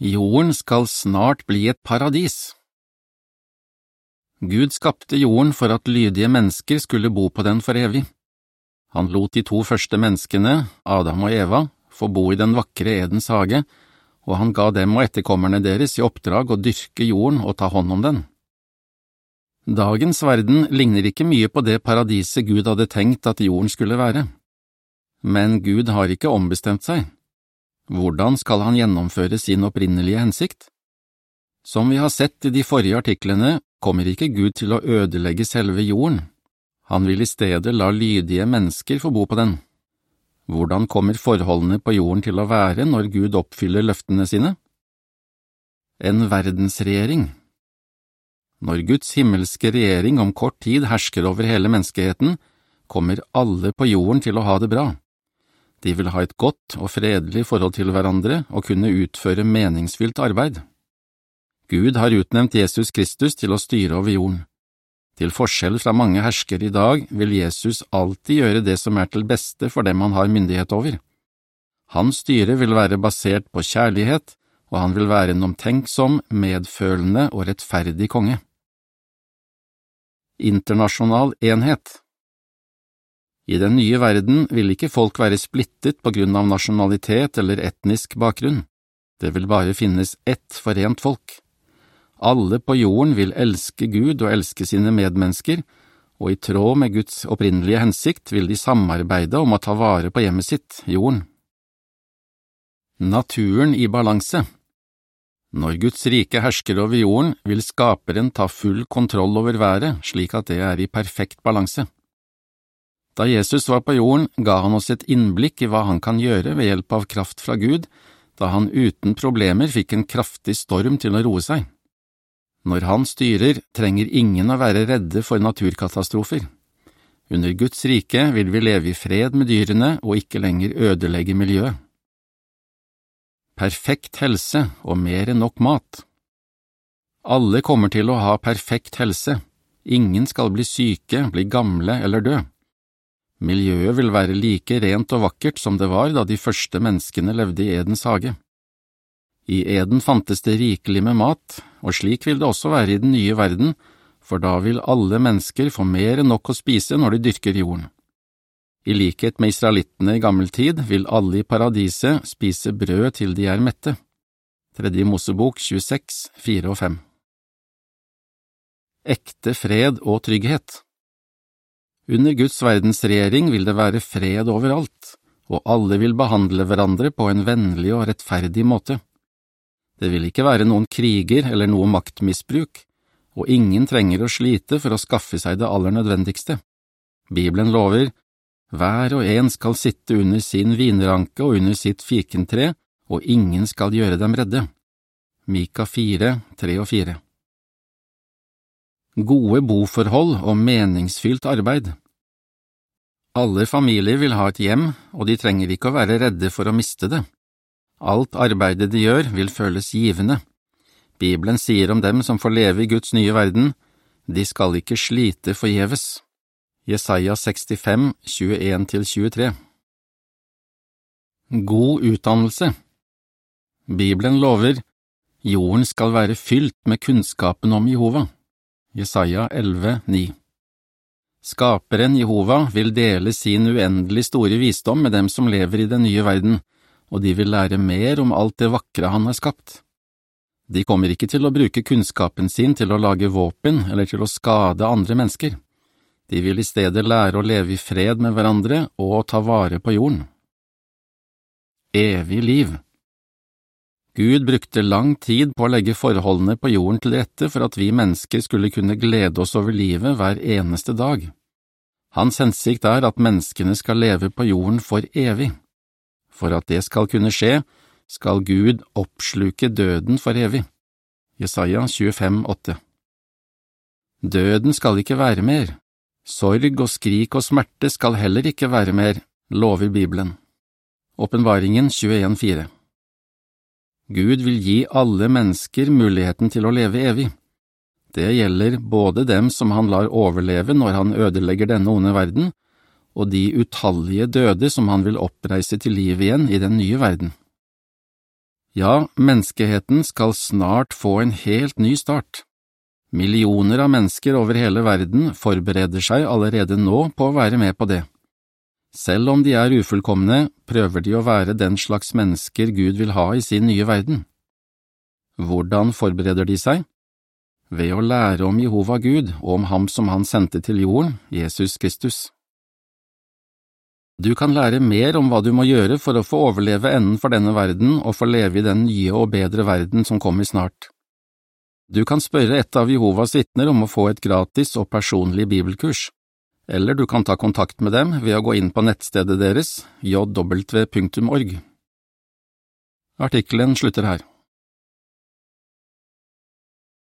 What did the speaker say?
Jorden skal snart bli et paradis. Gud skapte jorden for at lydige mennesker skulle bo på den for evig. Han lot de to første menneskene, Adam og Eva, få bo i den vakre Edens hage, og han ga dem og etterkommerne deres i oppdrag å dyrke jorden og ta hånd om den. Dagens verden ligner ikke mye på det paradiset Gud hadde tenkt at jorden skulle være. Men Gud har ikke ombestemt seg. Hvordan skal han gjennomføre sin opprinnelige hensikt? Som vi har sett i de forrige artiklene, kommer ikke Gud til å ødelegge selve jorden. Han vil i stedet la lydige mennesker få bo på den. Hvordan kommer forholdene på jorden til å være når Gud oppfyller løftene sine? En verdensregjering Når Guds himmelske regjering om kort tid hersker over hele menneskeheten, kommer alle på jorden til å ha det bra. De vil ha et godt og fredelig forhold til hverandre og kunne utføre meningsfylt arbeid. Gud har utnevnt Jesus Kristus til å styre over jorden. Til forskjell fra mange herskere i dag vil Jesus alltid gjøre det som er til beste for dem han har myndighet over. Hans styre vil være basert på kjærlighet, og han vil være en omtenksom, medfølende og rettferdig konge. Internasjonal enhet i den nye verden vil ikke folk være splittet på grunn av nasjonalitet eller etnisk bakgrunn, det vil bare finnes ett forent folk. Alle på jorden vil elske Gud og elske sine medmennesker, og i tråd med Guds opprinnelige hensikt vil de samarbeide om å ta vare på hjemmet sitt, jorden. Naturen i balanse Når Guds rike hersker over jorden, vil skaperen ta full kontroll over været slik at det er i perfekt balanse. Da Jesus var på jorden, ga han oss et innblikk i hva han kan gjøre ved hjelp av kraft fra Gud, da han uten problemer fikk en kraftig storm til å roe seg. Når han styrer, trenger ingen å være redde for naturkatastrofer. Under Guds rike vil vi leve i fred med dyrene og ikke lenger ødelegge miljøet. Perfekt helse og mer enn nok mat Alle kommer til å ha perfekt helse, ingen skal bli syke, bli gamle eller dø. Miljøet vil være like rent og vakkert som det var da de første menneskene levde i Edens hage. I Eden fantes det rikelig med mat, og slik vil det også være i den nye verden, for da vil alle mennesker få mer enn nok å spise når de dyrker jorden. I likhet med israelittene i gammel tid vil alle i paradiset spise brød til de er mette. Tredje Mosebok 26, 4 og 5 Ekte fred og trygghet under Guds verdensregjering vil det være fred overalt, og alle vil behandle hverandre på en vennlig og rettferdig måte. Det vil ikke være noen kriger eller noe maktmisbruk, og ingen trenger å slite for å skaffe seg det aller nødvendigste. Bibelen lover, hver og en skal sitte under sin vinranke og under sitt fikentre, og ingen skal gjøre dem redde. Mika 4, 3 og 4 Gode boforhold og meningsfylt arbeid alle familier vil ha et hjem, og de trenger ikke å være redde for å miste det. Alt arbeidet de gjør, vil føles givende. Bibelen sier om dem som får leve i Guds nye verden, de skal ikke slite forgjeves. Jesaja 65, 21–23 God utdannelse Bibelen lover jorden skal være fylt med kunnskapen om Jehova. Jesaja 11, 9 Skaperen Jehova vil dele sin uendelig store visdom med dem som lever i den nye verden, og de vil lære mer om alt det vakre han har skapt. De kommer ikke til å bruke kunnskapen sin til å lage våpen eller til å skade andre mennesker. De vil i stedet lære å leve i fred med hverandre og ta vare på jorden. Evig liv Gud brukte lang tid på å legge forholdene på jorden til rette for at vi mennesker skulle kunne glede oss over livet hver eneste dag. Hans hensikt er at menneskene skal leve på jorden for evig. For at det skal kunne skje, skal Gud oppsluke døden for evig. Jesaja 25, 8 Døden skal ikke være mer. Sorg og skrik og smerte skal heller ikke være mer, lover Bibelen. Åpenbaringen 21, 4 Gud vil gi alle mennesker muligheten til å leve evig. Det gjelder både dem som han lar overleve når han ødelegger denne onde verden, og de utallige døde som han vil oppreise til liv igjen i den nye verden. Ja, menneskeheten skal snart få en helt ny start. Millioner av mennesker over hele verden forbereder seg allerede nå på å være med på det. Selv om de er ufullkomne, prøver de å være den slags mennesker Gud vil ha i sin nye verden. Hvordan forbereder de seg? Ved å lære om Jehova Gud og om Ham som Han sendte til jorden, Jesus Kristus. Du kan lære mer om hva du må gjøre for å få overleve enden for denne verden og få leve i den nye og bedre verden som kommer snart. Du kan spørre et av Jehovas vitner om å få et gratis og personlig bibelkurs, eller du kan ta kontakt med dem ved å gå inn på nettstedet deres jw.org. Artikkelen slutter her.